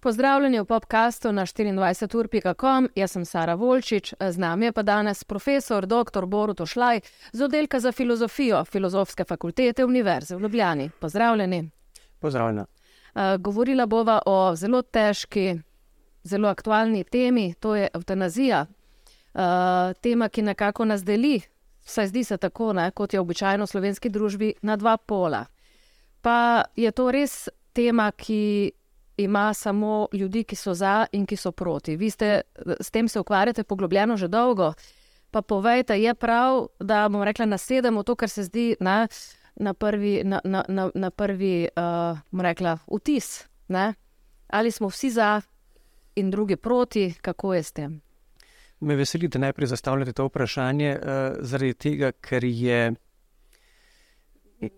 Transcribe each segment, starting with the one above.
Pozdravljeni v podkastu na 24.com, jaz sem Sara Volčič, z nami je pa danes profesor dr. Borut Ošlaj z oddelka za filozofijo Filozofske fakultete Univerze v Ljubljani. Pozdravljeni. Pozdravljena. Uh, govorila bova o zelo težki, zelo aktualni temi, to je eutanazija. Uh, tema, ki nekako nas deli, vsaj zdi se tako, ne, kot je običajno v slovenski družbi, na dva pola. Pa je to res tema, ki ima samo ljudi, ki so za in ki so proti. Vi ste s tem se ukvarjate poglobljeno že dolgo. Pa povejte, je prav, da bomo rekli, nasedemo to, kar se zdi na, na prvi, na, na, na prvi uh, rekla, vtis. Ne? Ali smo vsi za in drugi proti, kako je s tem? Me veseli, da najprej zastavljate to vprašanje, uh, zaradi tega, ker je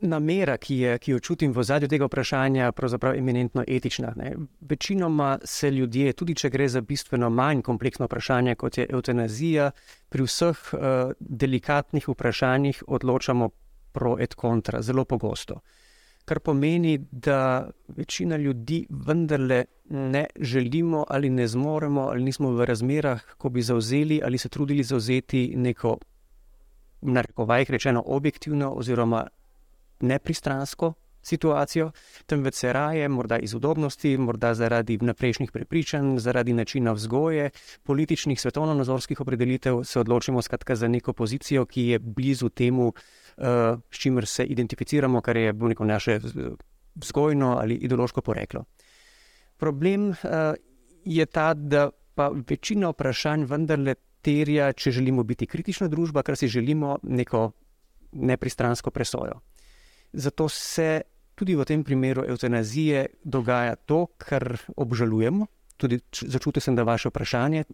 namera, ki, je, ki jo čutim v zadju tega vprašanja, pravzaprav eminentno etična. Ne. Večinoma se ljudje, tudi če gre za bistveno manj kompleksno vprašanje, kot je eutanazija, pri vseh uh, delikatnih vprašanjih odločamo pro et contra, zelo pogosto. Kar pomeni, da večina ljudi vendarle ne želimo ali ne zmoremo, ali nismo v razmerah, ko bi zauzeli ali se trudili zauzeti neko, na rekovajih rečeno, objektivno oziroma nepristransko temveč se raje, morda iz udobnosti, morda zaradi naprejšnjih prepričanj, zaradi načina vzgoje, političnih, svetovno-nazorskih opredelitev, se odločimo skratka za neko pozicijo, ki je blizu temu, uh, s čimer se identificiramo, kar je neko naše vzgojno ali ideološko poreklo. Problem uh, je ta, da pa večina vprašanj vendarle terja, če želimo biti kritična družba, ker si želimo neko nepristransko presojo. Zato se tudi v tem primeru eutanazije dogaja to, kar obžalujemo. Tudi začutil sem, da vaše vprašanje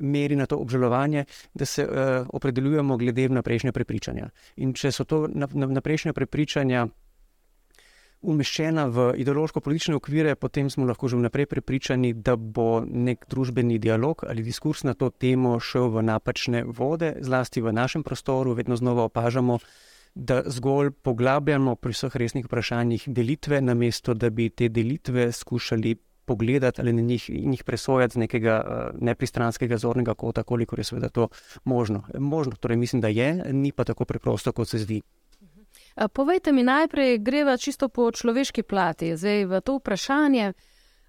meri na to obžalovanje, da se uh, opredeljujemo glede na prejšnje prepričanja. In če so to na, na, na prepričanja umeščena v ideološko-politične okvire, potem smo lahko že vnaprej prepričani, da bo nek družbeni dialog ali diskurs na to temo šel v napačne vode, zlasti v našem prostoru, vedno znova opažamo da zgolj poglabljamo pri vseh resnih vprašanjih delitve, namesto da bi te delitve skušali pogledati ali na njih in jih presojati z nekega uh, nepristranskega zornega kota, koliko je seveda to možno. Možno, torej mislim, da je, ni pa tako preprosto, kot se zdi. Povejte mi najprej, greva čisto po človeški plati, zdaj v to vprašanje.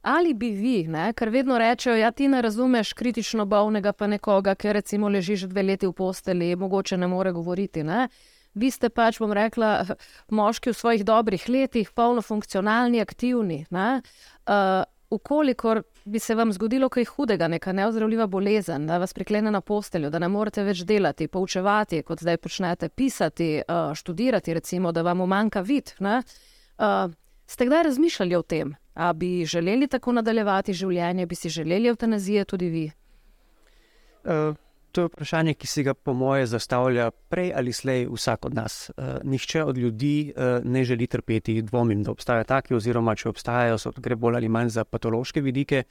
Ali bi vi, ne, ker vedno rečejo, da ja, ti ne razumeš kritično bolnega, pa nekoga, ki recimo leži že dve leti v posteli, mogoče ne more govoriti. Ne. Vi ste pač, bom rekla, moški v svojih dobrih letih, polno funkcionalni, aktivni. Uh, bi se vam zgodilo kaj hudega, neka neozdravljiva bolezen, da vas priklene na posteljo, da ne morete več delati, poučevati, kot zdaj počnete, pisati, uh, študirati, recimo, da vam umanka vid. Uh, ste kdaj razmišljali o tem? A bi želeli tako nadaljevati življenje, bi si želeli eutanazije tudi vi? Uh, To je vprašanje, ki se ga, po moje, zastavlja prej ali slej vsak od nas. Uh, nihče od ljudi uh, ne želi trpeti, dvomim, da obstajajo taki, oziroma če obstajajo, so gre bolj ali manj za patološke vidike.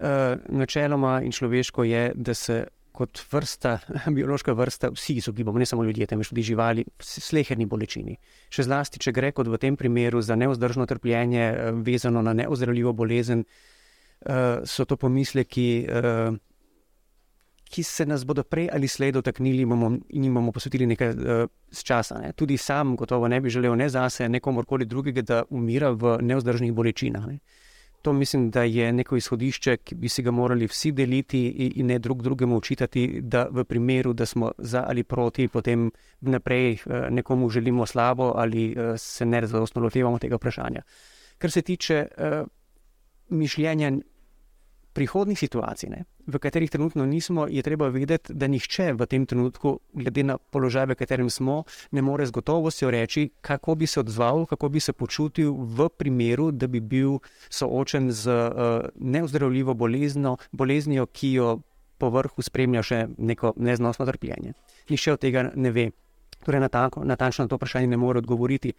Uh, načeloma in človeško je, da se kot vrsta, biološka vrsta, vsi izogibamo, ne samo ljudje, temveč tudi živali, sleherni bolečini. Še zlasti, če gre kot v tem primeru za neozdržno trpljenje, vezano na neozdravljivo bolezen, uh, so to pomisleki. Ki se nas bodo prej ali slej dotaknili in jim bomo posvetili nekaj uh, časa. Ne. Tudi sam gotovo ne bi želel ne zase, ne komorkoli drugega, da umira v neozdržnih bolečinah. Ne. To mislim, da je neko izhodišče, ki bi si ga morali vsi deliti in ne drug drugemu učitati, da v primeru, da smo za ali proti, potem naprej uh, nekomu želimo slabo ali uh, se ne razvojno lotevamo tega vprašanja. Kar se tiče uh, mišljenja prihodnih situacij, ne, v katerih trenutno nismo, je treba vedeti, da nihče v tem trenutku, glede na položaj, v katerem smo, ne more z gotovostjo reči, kako bi se odzval, kako bi se počutil v primeru, da bi bil soočen z uh, neozdravljivo bolezno, boleznijo, ki jo po vrhu spremlja še neko neznosno trpljenje. Nihče od tega ne ve. Torej, natančno na to vprašanje ne more odgovoriti.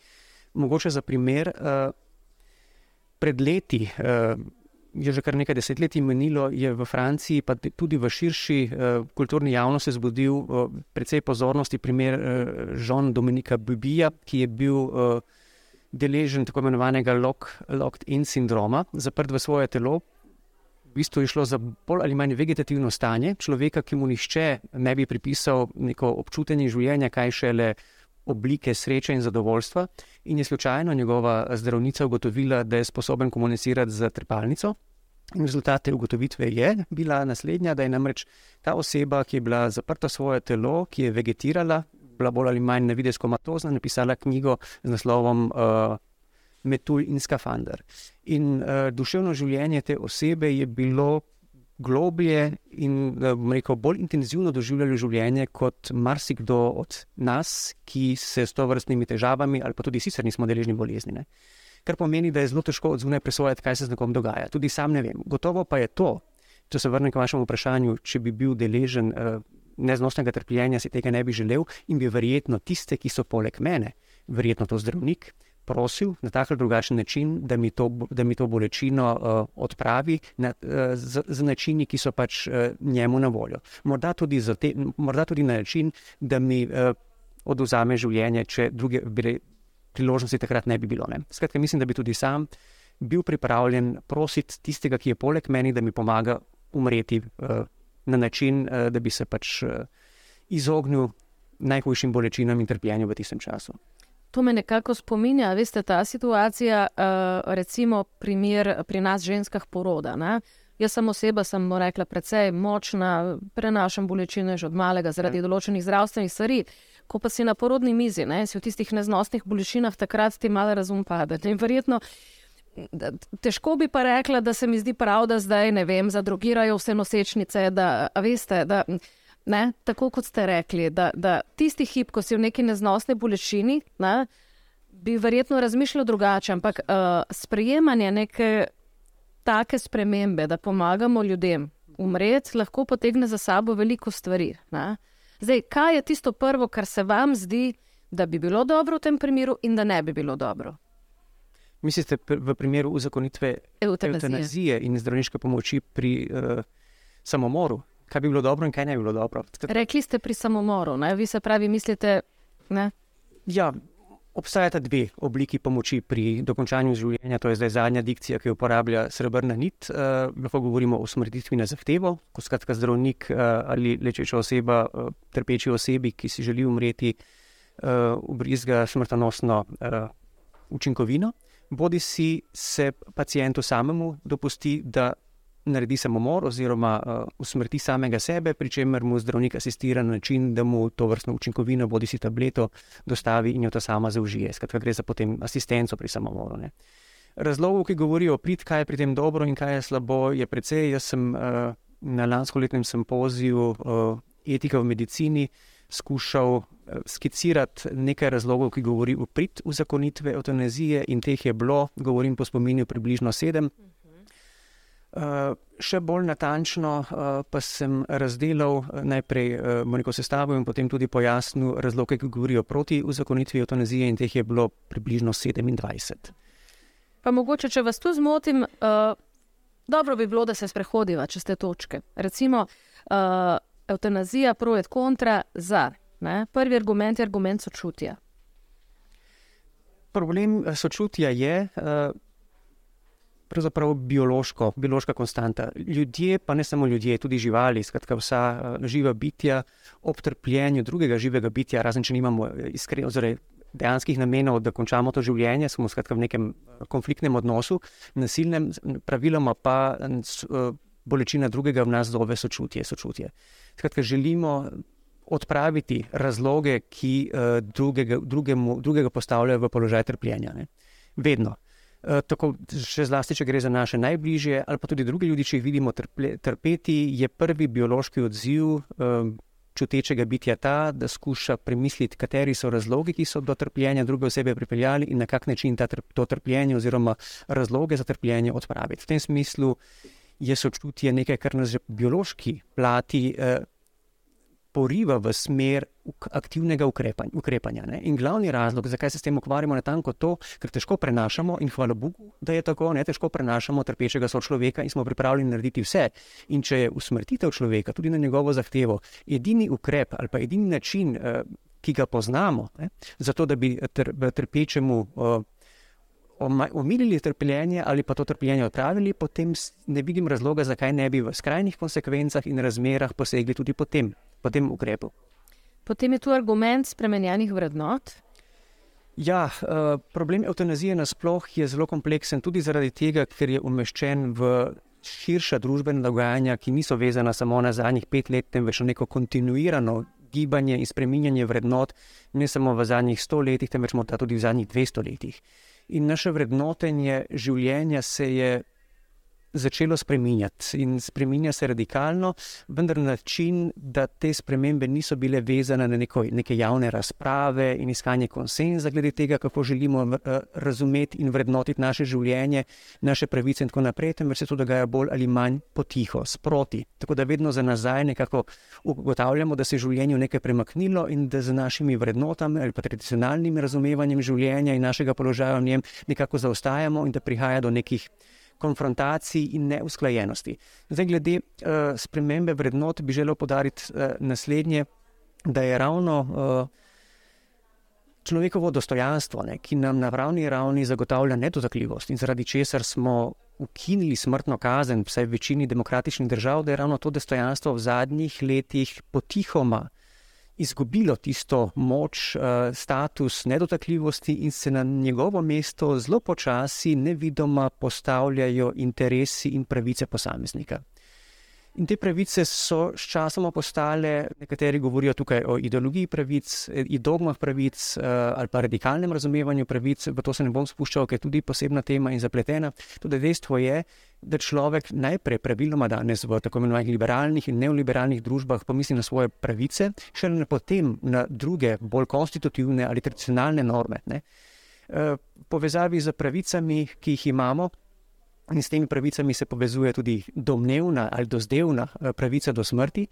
Mogoče za primer, uh, pred leti. Uh, je že kar nekaj desetletij menilo, je v Franciji, pa tudi v širši uh, kulturni javnosti, zbudil uh, precej pozornosti primer uh, Žona Dominika Bibija, ki je bil uh, deležen tako imenovanega locked-in sindroma, zaprt v svoje telo. V bistvu je šlo za bolj ali manj vegetativno stanje človeka, ki mu nišče ne bi pripisal neko občutenje življenja, kaj šele oblike sreče in zadovoljstva, in je slučajno njegova zdravnica ugotovila, da je sposoben komunicirati z trpalnico. In rezultat te ugotovitve je bila naslednja, da je namreč ta oseba, ki je bila zaprta v svoje telo, ki je vegetirala, bila bolj ali manj nevidesko matozna, napisala knjigo z naslovom uh, Metul in Skafander. In uh, duševno življenje te osebe je bilo globlje in rekel, bolj intenzivno doživljali življenje kot marsikdo od nas, ki se s to vrstnimi težavami ali pa tudi sicer nismo deležni bolezni. Ne. Kar pomeni, da je zelo težko odzune presojati, kaj se z nekom dogaja. Tudi sam ne vem. Gotovo pa je to, če se vrnem k vašemu vprašanju, če bi bil deležen uh, neznosnega trpljenja, si tega ne bi želel in bi verjetno tiste, ki so poleg mene, verjetno to zdravnik, prosil na tak ali drugačen način, da mi to, da mi to bolečino uh, odpravi na, uh, z, z načini, ki so pač uh, njemu na voljo. Morda tudi, te, morda tudi na način, da mi uh, oduzame življenje, če druge bile priložnosti takrat ne bi bilo. Ne. Skratka, mislim, da bi tudi sam bil pripravljen prositi tistega, ki je poleg meni, da mi pomaga umreti uh, na način, uh, da bi se pač uh, izognil najhujšim bolečinam in trpljenju v tistem času. To me nekako spominja, veste, ta situacija, uh, recimo primer pri nas ženskah poroda. Ne? Jaz sem oseba, sem rekla, precej močna, prenašam bolečine že od malega zaradi ja. določenih zdravstvenih stvari. Ko pa si na porodni mizi, ne, si v tistih neznosnih bolečinah, takrat ti malo razum pade. In verjetno, težko bi pa rekla, da se mi zdi prav, da zdaj ne vem, zadrugirajo vse nosečnice, da veste. Da, ne, tako kot ste rekli, da, da tisti hip, ko si v neki neznosni bolečini, ne, bi verjetno razmišljal drugače, ampak uh, sprejemanje neke take spremembe, da pomagamo ljudem umreti, lahko potegne za sabo veliko stvari. Ne. Zdaj, kaj je tisto prvo, kar se vam zdi, da bi bilo dobro v tem primeru in da ne bi bilo dobro? Mislite v primeru uzakonitve eutanazije in zdravniške pomoči pri uh, samomoru? Kaj bi bilo dobro in kaj ne bi bilo dobro. Rekli ste pri samomoru, ne? vi se pravi, mislite. Ne? Ja, obstajata dve obliki pomoči pri dokončanju življenja. To je zdaj zadnja dikcija, ki jo uporablja srebrna nit. Uh, lahko govorimo o smrtitvi na zahtevo, ko skratka zdravnik uh, ali lečeča oseba, uh, trpeči osebi, ki si želi umreti, uh, ubrizga smrtonosno uh, učinkovino. Bodi si se pacijentu samemu dopusti, da naredi samomor oziroma uh, usmrti samega sebe, pri čemer mu zdravnik asistira na način, da mu to vrstno učinkovino, bodi si tableto, dostavi in jo ta sama zaužije. Skratka, gre za potem asistenco pri samomoru. Ne. Razlogov, ki govorijo o prid, kaj je pri tem dobro in kaj je slabo, je precej. Jaz sem uh, na lanskoletnem simpoziju uh, etika v medicini skušal uh, skicirati nekaj razlogov, ki govorijo o prid uzakonitve eutanazije in teh je bilo, govorim po spominju, približno sedem. Uh, še bolj natančno uh, pa sem razdelil uh, najprej neko sestavo in potem tudi pojasnil razloge, ki govorijo proti uzakonitvi eutanazije, in teh je bilo približno 27. Pa mogoče, če vas tu zmotim, uh, dobro bi bilo, da se sprehodiva čez te točke. Recimo, uh, eutanazija, projekt kontra za. Ne? Prvi argument je argument sočutja. Problem sočutja je. Uh, pravzaprav biološko, biološka konstanta. Ljudje, pa ne samo ljudje, tudi živali, skratka vsa uh, živa bitja, ob trpljenju drugega živega bitja, razen če nimamo eh, iskrenih, oziroma dejanskih namenov, da končamo to življenje, smo v nekem eh, konfliktnem odnosu, nasilnem, praviloma pa bolečina drugega v nas zove sočutje. sočutje. Skratka, želimo. Odpraviti razloge, ki uh, drugega, drugemu, drugega postavljajo v položaj trpljenja. Ne. Vedno. Eh, tako, še zlasti, če gre za naše najbližje, ali pa tudi druge ljudi, če jih vidimo trple, trpeti, je prvi biološki odziv um, čutečega bitja ta, da skuša premisliti, kateri so razlogi, ki so do trpljenja druge osebe pripeljali in na kak način ta, to trpljenje oziroma razloge za trpljenje odpraviti. V tem smislu je sočutje nekaj, kar nas že biološki plati. Uh, poriva v smer aktivnega ukrepanja. ukrepanja in glavni razlog, zakaj se s tem ukvarjamo, je tanko to, ker težko prenašamo in hvala Bogu, da je tako, ne težko prenašamo trpečega sočloveka in smo pripravljeni narediti vse. In če je usmrtitev človeka tudi na njegovo zahtevo edini ukrep ali pa edini način, eh, ki ga poznamo, ne, zato da bi tr, trpečemu. Omilili trpljenje ali pa to trpljenje odpravili, potem ne vidim razloga, zakaj ne bi v skrajnih konsekvencah in razmerah posegli tudi po tem, po tem ukrepu. Potem je tu argument spremenjenih vrednot. Ja, eh, problem eutanazije nasplošno je zelo kompleksen, tudi zaradi tega, ker je umeščen v širša družbena dogajanja, ki niso vezana samo na zadnjih pet let, temveč na neko kontinuirano gibanje in spreminjanje vrednot, ne samo v zadnjih sto letih, temveč morda tudi v zadnjih dvesto letih in naše vrednotenje življenja se je začelo spreminjati in spreminja se radikalno, vendar na način, da te spremembe niso bile vezane na neko, neke javne razprave in iskanje konsenza glede tega, kako želimo uh, razumeti in vrednotiti naše življenje, naše pravice in tako naprej, temveč se to dogaja bolj ali manj potiho, sproti. Tako da vedno za nazaj nekako ugotavljamo, da se je življenje nekaj premaknilo in da z našimi vrednotami ali pa tradicionalnim razumevanjem življenja in našega položaja v njem nekako zaostajamo in da prihaja do nekih konfrontacij in neusklajenosti. Zdaj, glede uh, spremembe vrednot, bi želel podariti uh, naslednje, da je ravno uh, človekovo dostojanstvo, ne, ki nam na pravni ravni zagotavlja nedotakljivost in zaradi česar smo ukinili smrtno kazen, vsaj v večini demokratičnih držav, da je ravno to dostojanstvo v zadnjih letih potihoma izgubilo tisto moč, uh, status nedotakljivosti in se na njegovo mesto zelo počasi, nevidoma postavljajo interesi in pravice posameznika. In te pravice so sčasoma postale, nekateri govorijo tukaj o ideologiji pravic, dogmah pravic uh, ali pa radikalnem razumevanju pravic, v to se ne bom spuščal, ker je tudi posebna tema in zapletena. Tudi dejstvo je, da človek najprej praviloma danes v tako imenovanih liberalnih in neoliberalnih družbah pomisli na svoje pravice, šele potem na druge, bolj konstitutivne ali tradicionalne norme. Ne. Eh, povezavi z pravicami, ki jih imamo, in s temi pravicami se povezuje tudi domnevna ali dozdevna eh, pravica do smrti,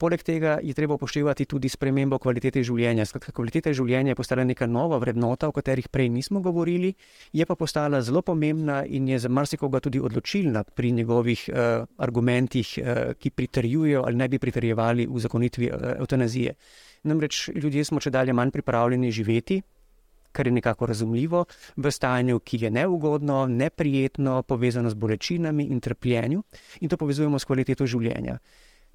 Poleg tega je treba upoštevati tudi spremembo kvalitete življenja. Skratka, kvaliteta življenja je postala neka nova vrednota, o katerih prej nismo govorili, je pa postala zelo pomembna in je za marsikoga tudi odločilna pri njegovih uh, argumentih, uh, ki pritrjujejo ali ne bi pritrjevali v zakonitvi uh, eutanazije. Namreč ljudje smo če dalje manj pripravljeni živeti. Kar je nekako razumljivo, v stanju, ki je neugodno, neprijetno, povezano z bolečinami in trpljenjem, in to povezujemo s kvaliteto življenja.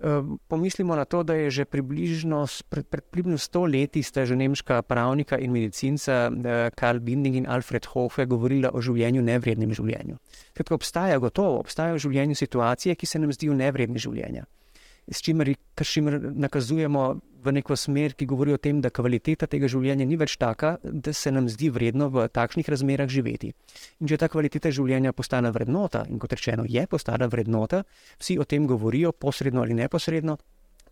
Ehm, pomislimo na to, da je že približno pred, pred približno sto leti sta že nemška pravnika in medicinca eh, Karl Binding in Alfred Hofe govorila o življenju nevrednem življenju. Ker obstaja gotovo, obstajajo v življenju situacije, ki se nam zdijo nevredne življenja s čimer, čimer nakazujemo v neko smer, ki govori o tem, da kvaliteta tega življenja ni več taka, da se nam zdi vredno v takšnih razmerah živeti. In če ta kvaliteta življenja postane vrednota, in kot rečeno, je postala vrednota, vsi o tem govorijo, posredno ali neposredno,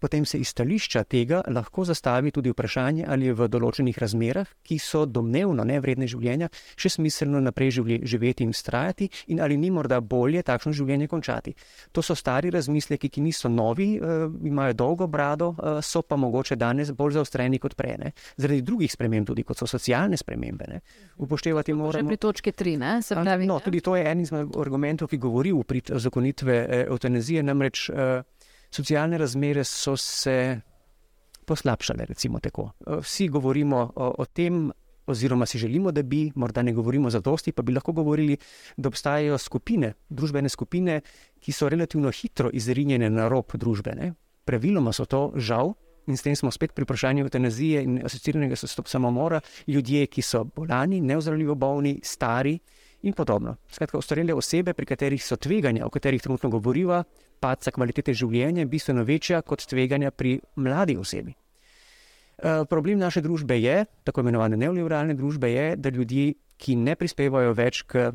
potem se iz stališča tega lahko zastavi tudi vprašanje, ali je v določenih razmerah, ki so domnevno nevredne življenja, še smiselno naprej živeti in strajati, in ali ni morda bolje takšno življenje končati. To so stari razmisleki, ki niso novi, uh, imajo dolgo brado, uh, so pa mogoče danes bolj zaostreni kot prej. Ne? Zaradi drugih sprememb, tudi kot so socialne spremembe. Ne? Upoštevati moramo. Že pri točki tri, ne? se pravi. No, tudi to je en izmed argumentov, ki govori v prid zakonitve eutanazije, namreč. Uh, socialne razmere so se poslabšale. Vsi govorimo o, o tem, oziroma si želimo, da bi, morda ne govorimo za dosti, pa bi lahko govorili, da obstajajo skupine, družbene skupine, ki so relativno hitro izrinjene na rob družbene. Praviloma so to žal. In s tem smo spet pri vprašanju eutanazije in asociiranega samomora, ljudje, ki so bolani, neozdravljivo bolni, stari in podobno. Skratka, ostarele osebe, pri katerih so tveganja, o katerih trenutno govoriva, padca kvalitete življenja bistveno večja kot tveganja pri mladi osebi. Uh, problem naše družbe je, tako imenovane neoliberalne družbe, je, da ljudje, ki ne prispevajo več k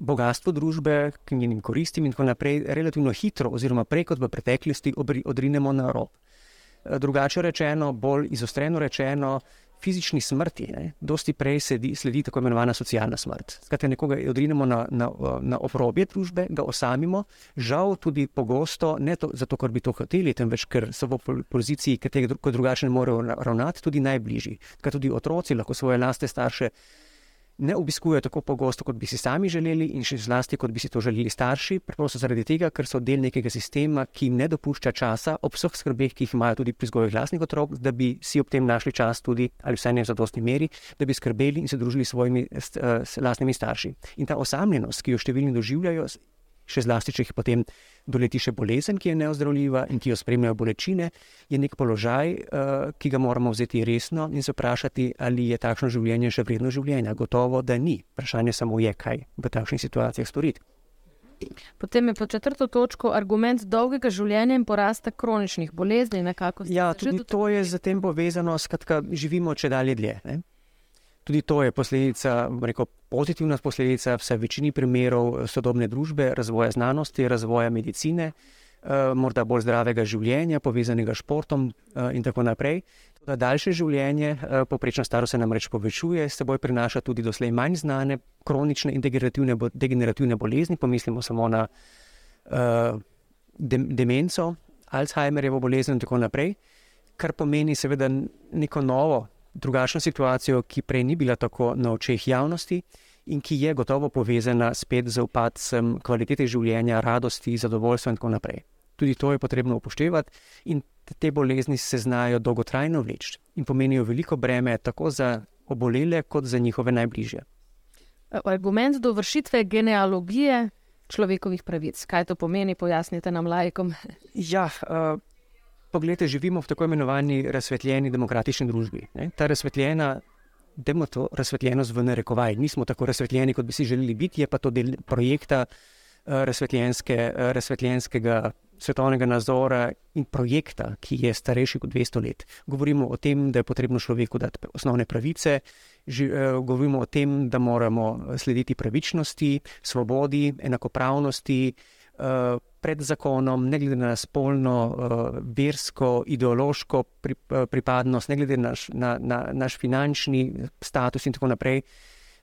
bogatstvu družbe, k njenim koristim in tako naprej, relativno hitro, oziroma prej kot v preteklosti, odrinemo na rob. Uh, drugače rečeno, bolj izostreno rečeno, fizični smrti, ne, dosti prej sledi, sledi tako imenovana socialna smrt. Skratka, nekoga odrinemo na, na, na obrobje družbe, ga osamimo, žal tudi pogosto, ne to, zato, ker bi to hoteli, temveč ker so v poziciji, ki tega drugače ne morejo ravnati, tudi najbližji. Skratka, tudi otroci lahko svoje laste starše ne obiskujejo tako pogosto, kot bi si sami želeli, in še zlasti, kot bi si to želeli starši, preprosto zaradi tega, ker so del nekega sistema, ki jim ne dopušča časa ob vseh skrbeh, ki jih imajo tudi pri vzgoju vlastnih otrok, da bi si ob tem našli čas tudi, ali vsaj ne v zadostni meri, da bi skrbeli in se družili s svojimi uh, lastnimi starši. In ta osamljenost, ki jo številni doživljajo, še zlasti, če jih potem doleti še bolezen, ki je neozdravljiva in ki jo spremljajo bolečine, je nek položaj, uh, ki ga moramo vzeti resno in se vprašati, ali je takšno življenje še vredno življenja. Gotovo, da ni. Vprašanje samo je, kaj v takšnih situacijah storiti. Potem je po četrto točko argument dolgega življenja in porasta kroničnih bolezni. Ja, tudi to je z tem povezano, skratka, živimo če dalje dlje. Ne? Tudi to je posledica, rekel, pozitivna posledica vse večini primerov sodobne družbe, razvoja znanosti, razvoja medicine, eh, morda bolj zdravega življenja, povezanega s športom eh, in tako naprej. Da daljše življenje, eh, poprečna starost se nam reč povečuje, s seboj prinaša tudi doslej manj znane kronične in degenerativne, degenerativne bolezni, pomislimo samo na uh, de, demenco, Alzheimerjevo bolezen in tako naprej, kar pomeni seveda neko novo drugačno situacijo, ki prej ni bila tako na očeh javnosti in ki je gotovo povezana spet z upadcem kvalitete življenja, radosti, zadovoljstva in tako naprej. Tudi to je potrebno upoštevati in te bolezni se znajo dolgotrajno vleči in pomenijo veliko breme tako za obolele, kot za njihove najbližje. Argument do vršitve genealogije človekovih pravic. Kaj to pomeni, pojasnite nam laikom? Ja, uh, Poglejte, živimo v tako imenovani razsvetljeni demokratični družbi. Ne? Ta razsvetljena, demo to razsvetljenost v narekovaj, nismo tako razsvetljeni, kot bi si želeli biti, je pa to del projekta uh, razsvetljenske, uh, razsvetljenskega svetovnega nazora in projekta, ki je starejši kot 200 let. Govorimo o tem, da je potrebno človeku dati osnovne pravice, ži, uh, govorimo o tem, da moramo slediti pravičnosti, svobodi, enakopravnosti. Uh, pred zakonom, ne glede na spolno, uh, versko, ideološko uh, pripadnost, ne glede na, na, na naš finančni status in tako naprej.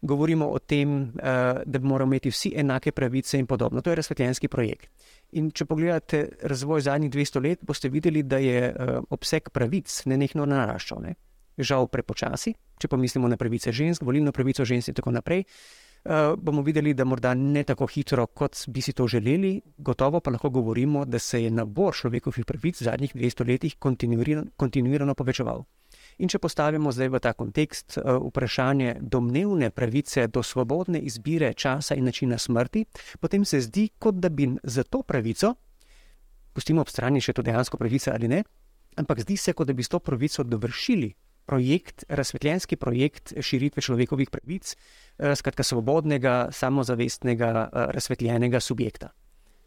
Govorimo o tem, uh, da moramo imeti vsi enake pravice in podobno. To je razsvetljenski projekt. In če pogledate razvoj zadnjih 200 let, boste videli, da je obseg pravic nenehno naraščal. Ne? Žal prepočasi, če pa mislimo na pravice žensk, volilno pravico žensk in tako naprej. Uh, bomo videli, da morda ne tako hitro, kot bi si to želeli, gotovo pa lahko govorimo, da se je nabor človekovih pravic v zadnjih 200 letih kontinuirano, kontinuirano povečeval. In če postavimo zdaj v ta kontekst uh, vprašanje domnevne pravice do svobodne izbire časa in načina smrti, potem se zdi, kot da bi za to pravico, pustimo ob strani še to dejansko pravico ali ne, ampak zdi se, kot da bi s to pravico dovršili projekt, razsvetljenski projekt širitve človekovih pravic, eh, skratka svobodnega, samozavestnega, eh, razsvetljenega subjekta.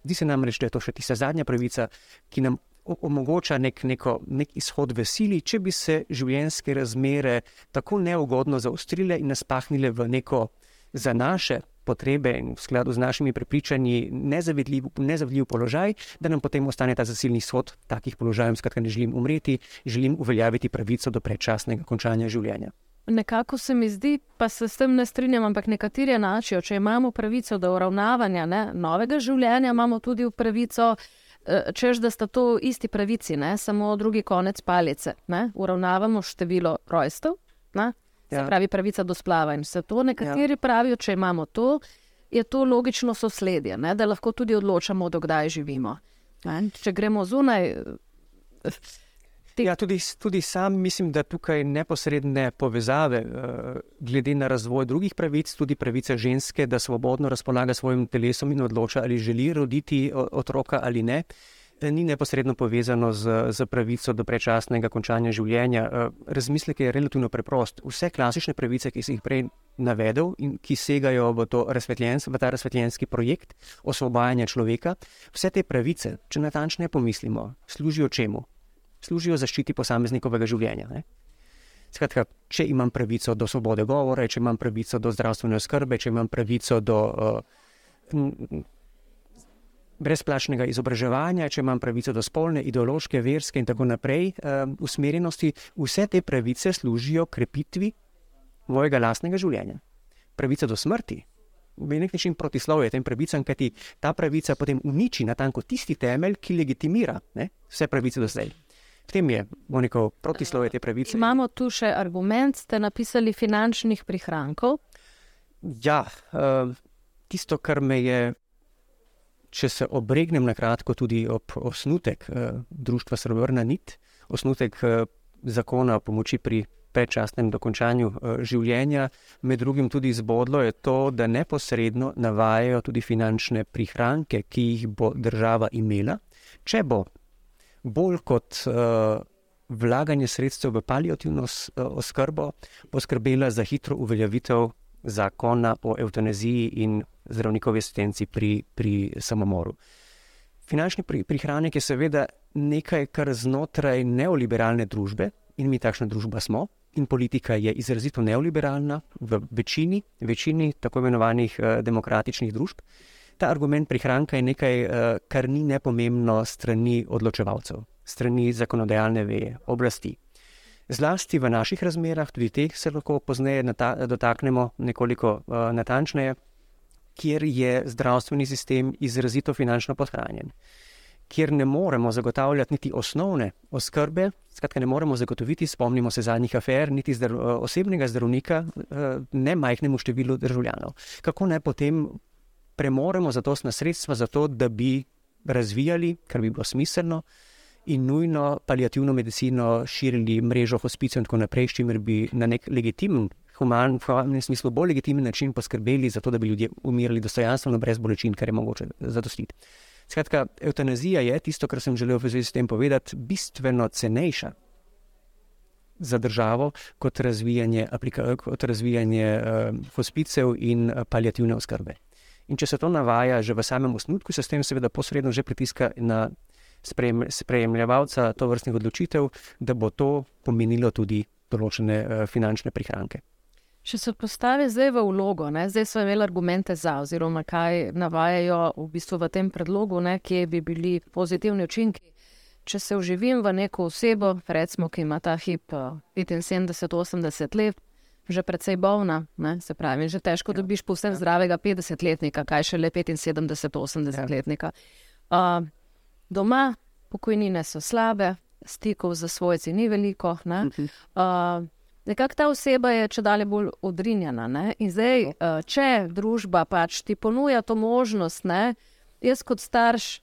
Zdi se nam reči, da je to še tista zadnja pravica, ki nam omogoča nek, neko, nek izhod v sili, če bi se življenjske razmere tako neugodno zaostrile in nas pahnile v neko za naše potrebe in v skladu z našimi prepričanji nezavedljiv, nezavedljiv položaj, da nam potem ostane ta zasilni shod takih položajev, skratka ne želim umreti, želim uveljaviti pravico do predčasnega končanja življenja. Nekako se mi zdi, pa se s tem ne strinjam, ampak nekateri enačijo, če imamo pravico do uravnavanja ne, novega življenja, imamo tudi pravico, eh, čež da sta to isti pravici, ne, samo drugi konec palice. Ne. Uravnavamo število rojstev, ne, Se ja. pravi, pravica do splava in vse to. Nekateri ja. pravijo, če imamo to, je to logično sosledje, ne? da lahko tudi odločamo, dokdaj živimo. Ne? Če gremo zunaj. Te... Ja, tudi, tudi sam mislim, da tukaj neposredne povezave, uh, glede na razvoj drugih pravic, tudi pravice ženske, da svobodno razpolaga svojim telesom in odloča, ali želi roditi otroka ali ne. Uh, ni neposredno povezano z, z pravico do prečasnega končanja življenja. Eh, razmislek je relativno preprost. Vse klasične pravice, ki si jih prej navedel in ki segajo v, v ta razsvetljenski projekt osvobajanja človeka, vse te pravice, če natančneje pomislimo, služijo čemu? Služijo zaščiti posameznikovega življenja. Ne? Skratka, če imam pravico do svobode govora, če imam pravico do zdravstvene oskrbe, če imam pravico do uh, brezplačnega izobraževanja, če imam pravico do spolne, ideološke, verske in tako naprej um, usmerjenosti, vse te pravice služijo krepitvi mojega lastnega življenja. Pravica do smrti. V nek način protislovje tem pravicam, kajti ta pravica potem uniči na tanko tisti temelj, ki legitimira ne, vse pravice do zdaj. V tem je neko protislovje te pravice. Imamo tu še argument, ste napisali finančnih prihrankov. Ja, uh, tisto, kar me je če se obregnem na kratko tudi ob osnutek uh, Društva Srebrna nit, osnutek uh, zakona o pomoči pri predčasnem dokončanju uh, življenja, med drugim tudi zbodlo je to, da neposredno navajajo tudi finančne prihranke, ki jih bo država imela, če bo bolj kot uh, vlaganje sredstev v palijativno oskrbo poskrbela za hitro uveljavitev zakona o eutanaziji in zdravnikovi asistenci pri, pri samomoru. Finančni prihranek je seveda nekaj, kar znotraj neoliberalne družbe, in mi takšna družba smo, in politika je izrazito neoliberalna v večini, večini tako imenovanih eh, demokratičnih družb. Ta argument prihranka je nekaj, eh, kar ni nepomembno strani odločevalcev, strani zakonodajalne veje, oblasti. Zlasti v naših razmerah, tudi teh se lahko pozneje dotaknemo nekoliko uh, natančneje, kjer je zdravstveni sistem izrazito finančno podhranjen, kjer ne moremo zagotavljati niti osnovne oskrbe, skratka, ne moremo zagotoviti, spomnimo se zadnjih afer, niti zdr osebnega zdravnika, uh, ne majhnemu številu državljanov. Kako naj potem premoremo zadostna sredstva za to, da bi razvijali, kar bi bilo smiselno in nujno palijativno medicino širili mrežo hospicov in tako naprej, s čimer bi na nek legitimen, human, v humanem smislu bolj legitimen način poskrbeli za to, da bi ljudje umirali dostojanstveno, brez bolečin, kar je mogoče zadostiti. Skratka, eutanazija je tisto, kar sem želel v zvezi s tem povedati, bistveno cenejša za državo kot razvijanje, kot razvijanje uh, hospicev in uh, palijativne oskrbe. In če se to navaja že v samem osnutku, se s tem seveda posredno že pritiska na sprejemljevalca to vrstnih odločitev, da bo to pomenilo tudi določene uh, finančne prihranke. Če se postavi zdaj v vlogo, ne? zdaj so imeli argumente za, oziroma kaj navajajo v bistvu v tem predlogu, ne? kje bi bili pozitivni učinki. Če se uživim v neko osebo, recimo, ki ima ta hip 75-80 eh, let, že precej bolna, ne? se pravi, že težko ja. dobiš povsem ja. zdravega 50-letnika, kaj še le 75-80-letnika. Ja. Uh, doma, pokojnine so slabe, stikov za svojci ni veliko. Ne? Uh, Nekako ta oseba je če dalje bolj odrinjena. Ne? In zdaj, uh, če družba pač ti ponuja to možnost, ne? jaz kot starš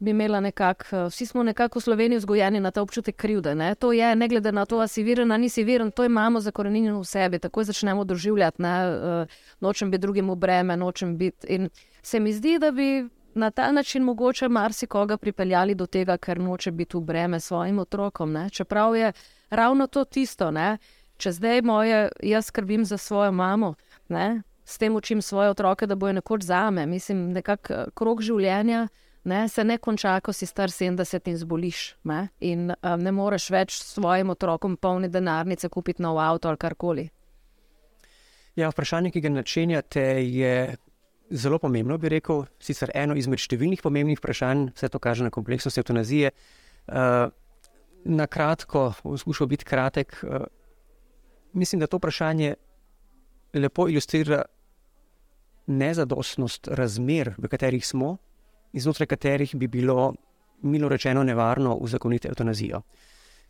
bi imela nekako, vsi smo nekako v Sloveniji vzgojeni na ta občutek krivde. Ne? To je, ne glede na to, ali si viren ali nisi viren, to imamo zakorenjeno v sebi, tako začnemo doživljati, ne? nočem biti drugim v breme, nočem biti. In se mi zdi, da bi na ta način mogoče marsikoga pripeljali do tega, ker noče biti v breme svojim otrokom. Ne? Čeprav je ravno to tisto, ne? če zdaj moje, jaz skrbim za svojo mamo, ne? s tem učim svoje otroke, da bojo nekoč zame. Mislim, nekako eh, krok življenja. Ne, se ne konča, ko si star 70 in zboliš. Ne, in um, ne moreš več svojim otrokom polni denarnice kupiti nov avto ali karkoli. Ja, vprašanje, ki ga načenjate, je zelo pomembno, bi rekel, sicer eno izmed številnih pomembnih vprašanj, vse to kaže na kompleksnost eutanazije. Uh, na kratko, skušal biti kratek. Uh, mislim, da to vprašanje lepo ilustrira nezadostnost razmer, v katerih smo, iznotraj katerih bi bilo, milo rečeno, nevarno uzakoniti eutanazijo.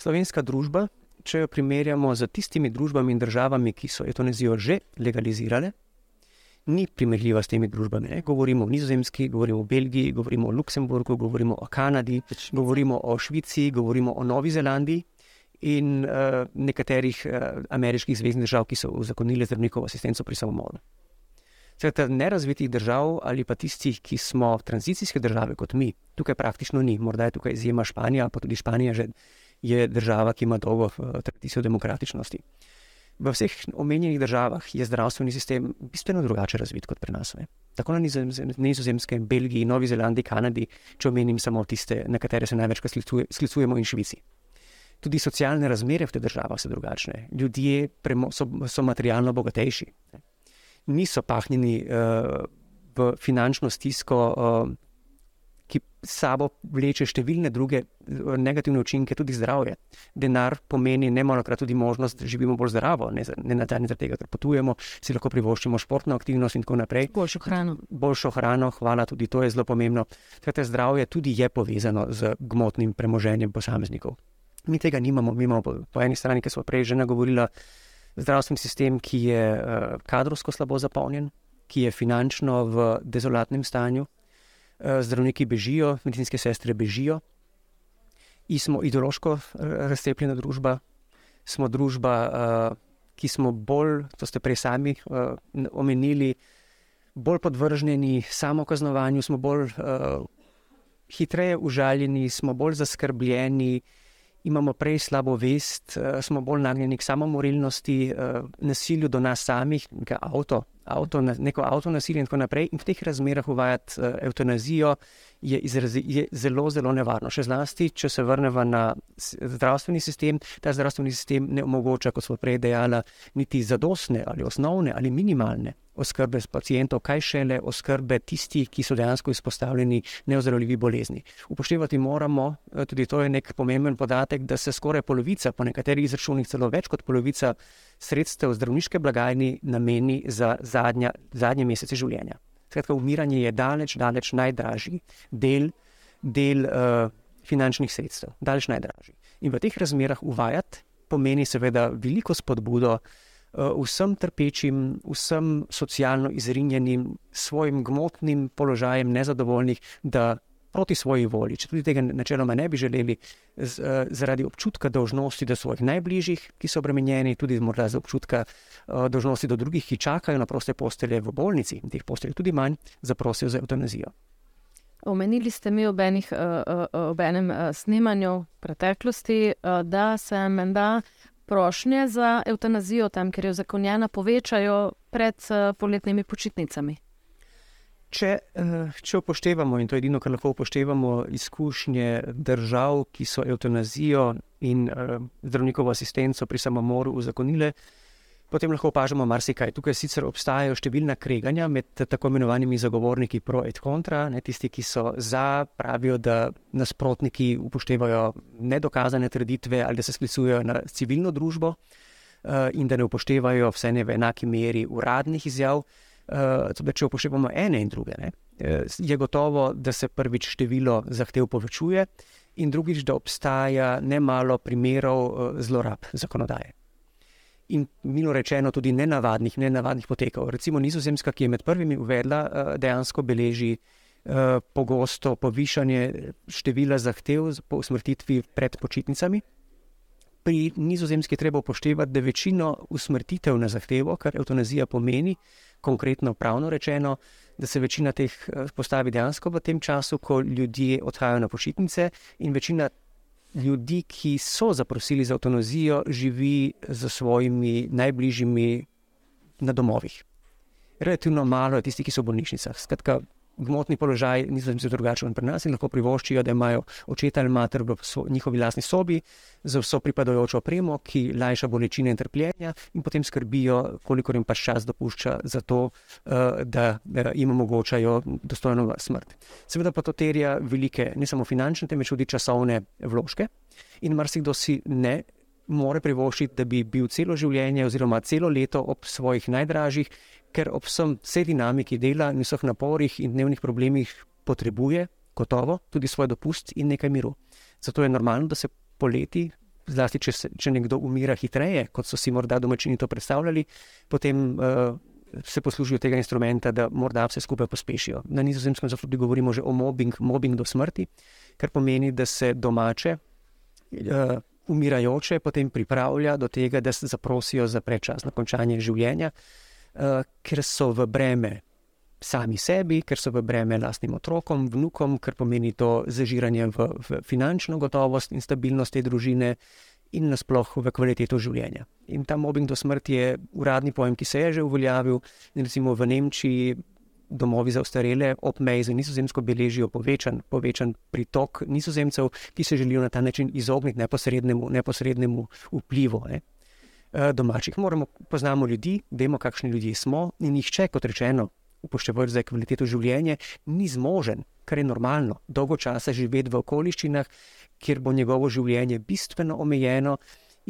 Slovenska družba, če jo primerjamo z tistimi družbami in državami, ki so eutanazijo že legalizirale, ni primerljiva s temi družbami. Ne? Govorimo o Nizozemski, govorimo o Belgiji, govorimo o Luksemburgu, govorimo o Kanadi, govorimo o Švici, govorimo o Novi Zelandiji in uh, nekaterih uh, ameriških zvezdnih držav, ki so uzakonili zdravnikovo asistenco pri samomoru. Skratka, nerazvitih držav ali pa tistih, ki smo tranzicijske države kot mi, tukaj praktično ni, morda je tukaj izjema Španija, pa tudi Španija že je država, ki ima dolgo uh, tradicijo demokratičnosti. Uh, V vseh omenjenih državah je zdravstveni sistem bistveno drugače razvit kot pri nas. Ne? Tako na Nizozemskem, Belgiji, Novi Zelandiji, Kanadi, če omenim samo tiste, na katere se največkrat sklicujemo, in Švici. Tudi socialne razmere v teh državah so drugačne. Ljudje so, so materialno bogatejši, ne? niso pahnjeni uh, v finančno stisko, uh, ki sabo vleče številne druge eh, negativne učinke, tudi zdravje. Denar pomeni ne malo krat tudi možnost, da živimo bolj zdravo, ne, ne na dan zaradi tega, ker potujemo, si lahko privoščimo športno aktivnost in tako naprej. Boljšo hrano. Boljšo hrano, hvala, tudi to je zelo pomembno. Skratka, zdravje tudi je povezano z gmotnim premoženjem posameznikov. Mi tega nimamo, mi imamo po, po eni strani, ki smo prej že nagovorili, zdravstveni sistem, ki je uh, kadrovsko slabo zapolnjen, ki je finančno v dezolatnem stanju, zdravniki bežijo, medicinske sestre bežijo. In smo ideološko razcepljena družba, smo družba, uh, ki smo bolj, to ste prej sami omenili, bolj podvrženi samokaznovanju, smo bolj hitreje užaljeni, smo bolj zaskrbljeni, imamo prej slabo vest, smo bolj nagnjeni k samomorilnosti, nasilju do nas samih, avto, avto, neko avto nasilje in tako naprej. In v teh razmerah uvajati uh, eutanazijo je, izrazi, je zelo, zelo nevarno. Še zlasti, če se vrnemo na zdravstveni sistem, ta zdravstveni sistem ne omogoča, kot smo prej dejali, niti zadostne ali osnovne ali minimalne oskrbe s pacijentov, kaj šele oskrbe tistih, ki so dejansko izpostavljeni neozdravljivi bolezni. Upoštevati moramo, eh, tudi to je nek pomemben podatek, da se skoraj polovica, po nekaterih izračunih celo več kot polovica sredstev zdravniške blagajni nameni za zadnja, zadnje mesece življenja. Skratka, umiranje je daleč, daleč najdražji del, del uh, finančnih sredstev, daleč najdražji. In v teh razmerah uvajati pomeni seveda veliko spodbudo vsem trpečim, vsem socialno izrinjenim, svojim gmotnim položajem nezadovoljnih, da proti svoji volji, če tudi tega načeloma ne bi želeli, z, uh, zaradi občutka dožnosti do svojih najbližjih, ki so obremenjeni, tudi morda z občutka uh, dožnosti do drugih, ki čakajo na proste postelje v bolnici, teh postelj tudi manj, zaprosijo za eutanazijo. Omenili ste mi ob, enih, ob enem snemanju preteklosti, da se menda prošnje za eutanazijo tam, ker je zakonjena, povečajo pred poletnimi počitnicami. Če, eh, če upoštevamo, in to je edino, kar lahko upoštevamo, izkušnje držav, ki so eutanazijo in uh, zdravnikovo asistenco pri samomoru uzakonile, potem lahko opažamo marsikaj. Tukaj sicer obstajajo številna kreganja med tako imenovanimi zagovorniki pro et contra, ne, tisti, ki so za, pravijo, da nasprotniki upoštevajo nedokazane trditve ali da se sklicujejo na civilno družbo uh, in da ne upoštevajo vse ne v enaki meri uradnih izjav. Uh, če upoštevamo ene in druge, ne, eh, je gotovo, da se prvič število zahtev povečuje, in drugič, da obstaja ne malo primerov zlorab zakonodaje. In milo rečeno, tudi nenavadnih, nenavadnih potekov. Recimo Nizozemska, ki je med prvimi uvedla, uh, dejansko beleži uh, pogosto povišanje števila zahtev po usmrtitvi pred počitnicami. Pri Nizozemski treba upoštevati, da večino usmrtitev na zahtevo, kar eutanazija pomeni, konkretno pravno rečeno, da se večina teh eh, postavi dejansko v tem času, ko ljudje odhajajo na počitnice, in večina ljudi, ki so zaprosili za avtonozijo, živi z svojimi najbližjimi na domovih. Relativno malo je tistih, ki so v bolnišnicah. Skratka, gmotni položaj niso zelo drugačen pri nas in lahko privoščijo, da imajo očeta ali mater v njihovi lastni sobi z vso pripadajočo opremo, ki lajša bolečine in trpljenja, in potem skrbijo, koliko jim pa čas dopušča za to, eh, da jim omogočajo dostojno smrt. Seveda pa to terja velike, ne samo finančne, temveč tudi časovne vložke. In marsikdo si ne more privoščiti, da bi bil celo življenje oziroma celo leto ob svojih najdražjih, ker ob vsem vsej dinamiki dela in vseh naporih in dnevnih problemih potrebuje gotovo tudi svoj dopust in nekaj miru. Zato je normalno, da se poleti, zlasti če, se, če nekdo umira hitreje, kot so si morda domačini to predstavljali, potem uh, se poslužijo tega instrumenta, da morda vse skupaj pospešijo. Na nizozemskem zato tudi govorimo že o mobbing, mobbing do smrti, kar pomeni, da se domače. Uh, Umirajoče potem pripravlja do tega, da se zaprosijo za prečasno končanje življenja, uh, ker so v breme sami sebi, ker so v breme lastnim otrokom, vnukom, ker pomeni to zažiranje v, v finančno gotovost in stabilnost te družine in nasplošno v kvaliteto življenja. In ta mobbing do smrti je uradni pojem, ki se je že uveljavil. Recimo v Nemčiji domovi za ostarele ob meji za nizozemsko beležijo povečan, povečan pritok nizozemcev, ki se želijo na ta način izogniti neposrednemu, neposrednemu vplivu. Ne. Eh, domačih. Moramo poznati ljudi, vemo, kakšni ljudje smo. In nihče, kot rečeno, upoštevajoč za kvaliteto življenja, ni zmožen, kar je normalno, dolgo časa živeti v okoliščinah, kjer bo njegovo življenje bistveno omejeno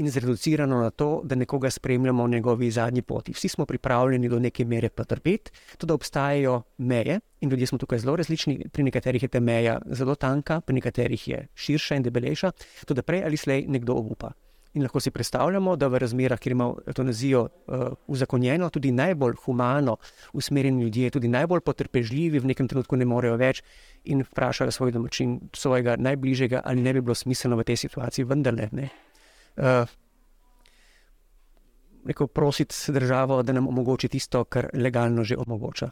in zreducirano na to, da nekoga spremljamo na njegovi zadnji poti. Vsi smo pripravljeni do neke mere potrpeti, tudi obstajajo meje in ljudje smo tukaj zelo različni. Pri nekaterih je ta meja zelo tanka, pri nekaterih je širša in debelejša, tudi prej ali slej nekdo obupa. In lahko si predstavljamo, da v razmerah, kjer imamo eutanazijo uh, uzakonjeno, tudi najbolj humano usmerjeni ljudje, tudi najbolj potrpežljivi, v nekem trenutku ne morejo več in vprašajo svoj domačin, svojega najbližjega, ali ne bi bilo smiselno v tej situaciji vendarle. Uh, rekel, prositi državo, da nam omogoči tisto, kar legalno že omogoča.